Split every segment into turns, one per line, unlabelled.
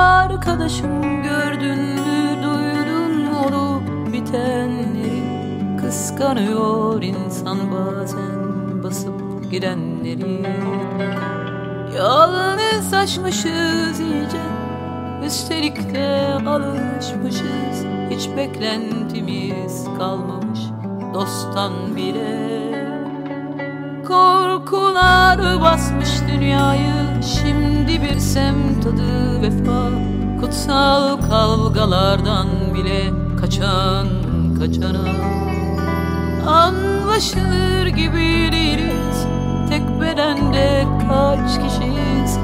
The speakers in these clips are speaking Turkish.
arkadaşım gördün mü duydun mu olup bitenleri Kıskanıyor insan bazen basıp gidenleri. Yalnızlaşmışız iyice Üstelik de alışmışız. Hiç beklentimiz kalmamış dosttan bile. Korkular basmış dünyayı Şimdi bir semt adı vefa Kutsal kavgalardan bile Kaçan kaçana. Anlaşılır gibi değiliz Tek bedende kaç kişiyiz?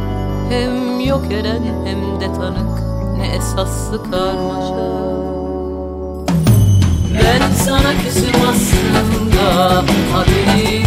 Hem yok eden hem de tanık Ne esaslı karmaşa. Ben sana küsüm aslında haberim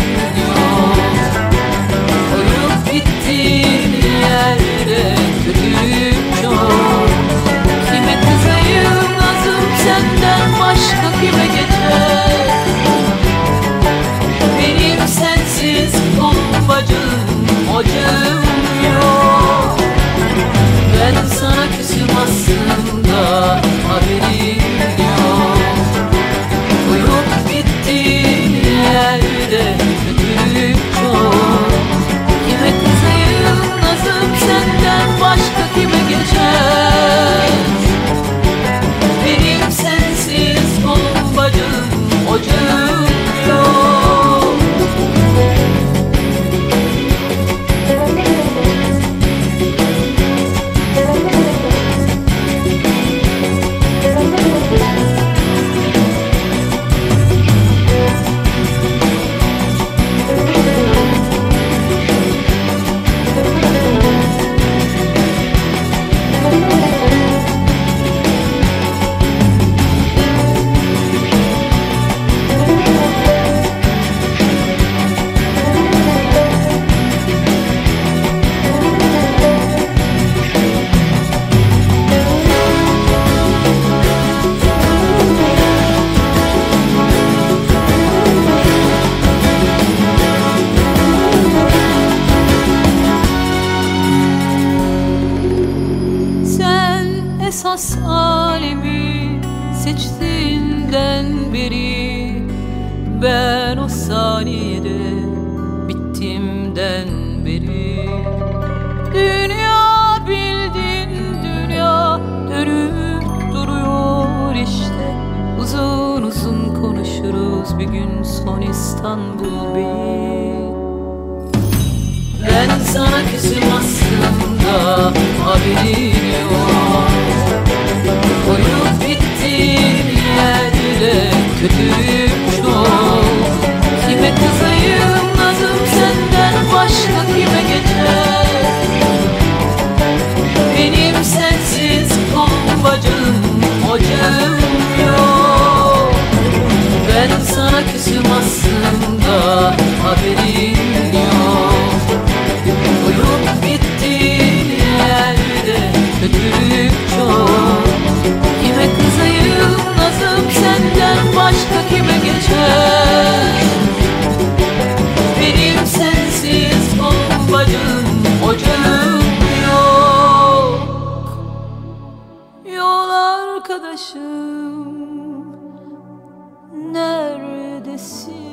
alemi seçtiğinden beri Ben o saniyede bittimden beri Dünya bildin dünya dönüp duruyor işte. Uzun uzun konuşuruz bir gün son İstanbul bir ben sana küsüm aslında haberin yok hayatım aslında haberin yok. Uyup bittiğin yerde kötülük çok. Kime kızayım nazım senden başka kime geçer? Benim sensiz bombacım ocağım yok. Yol arkadaşım nerede? sim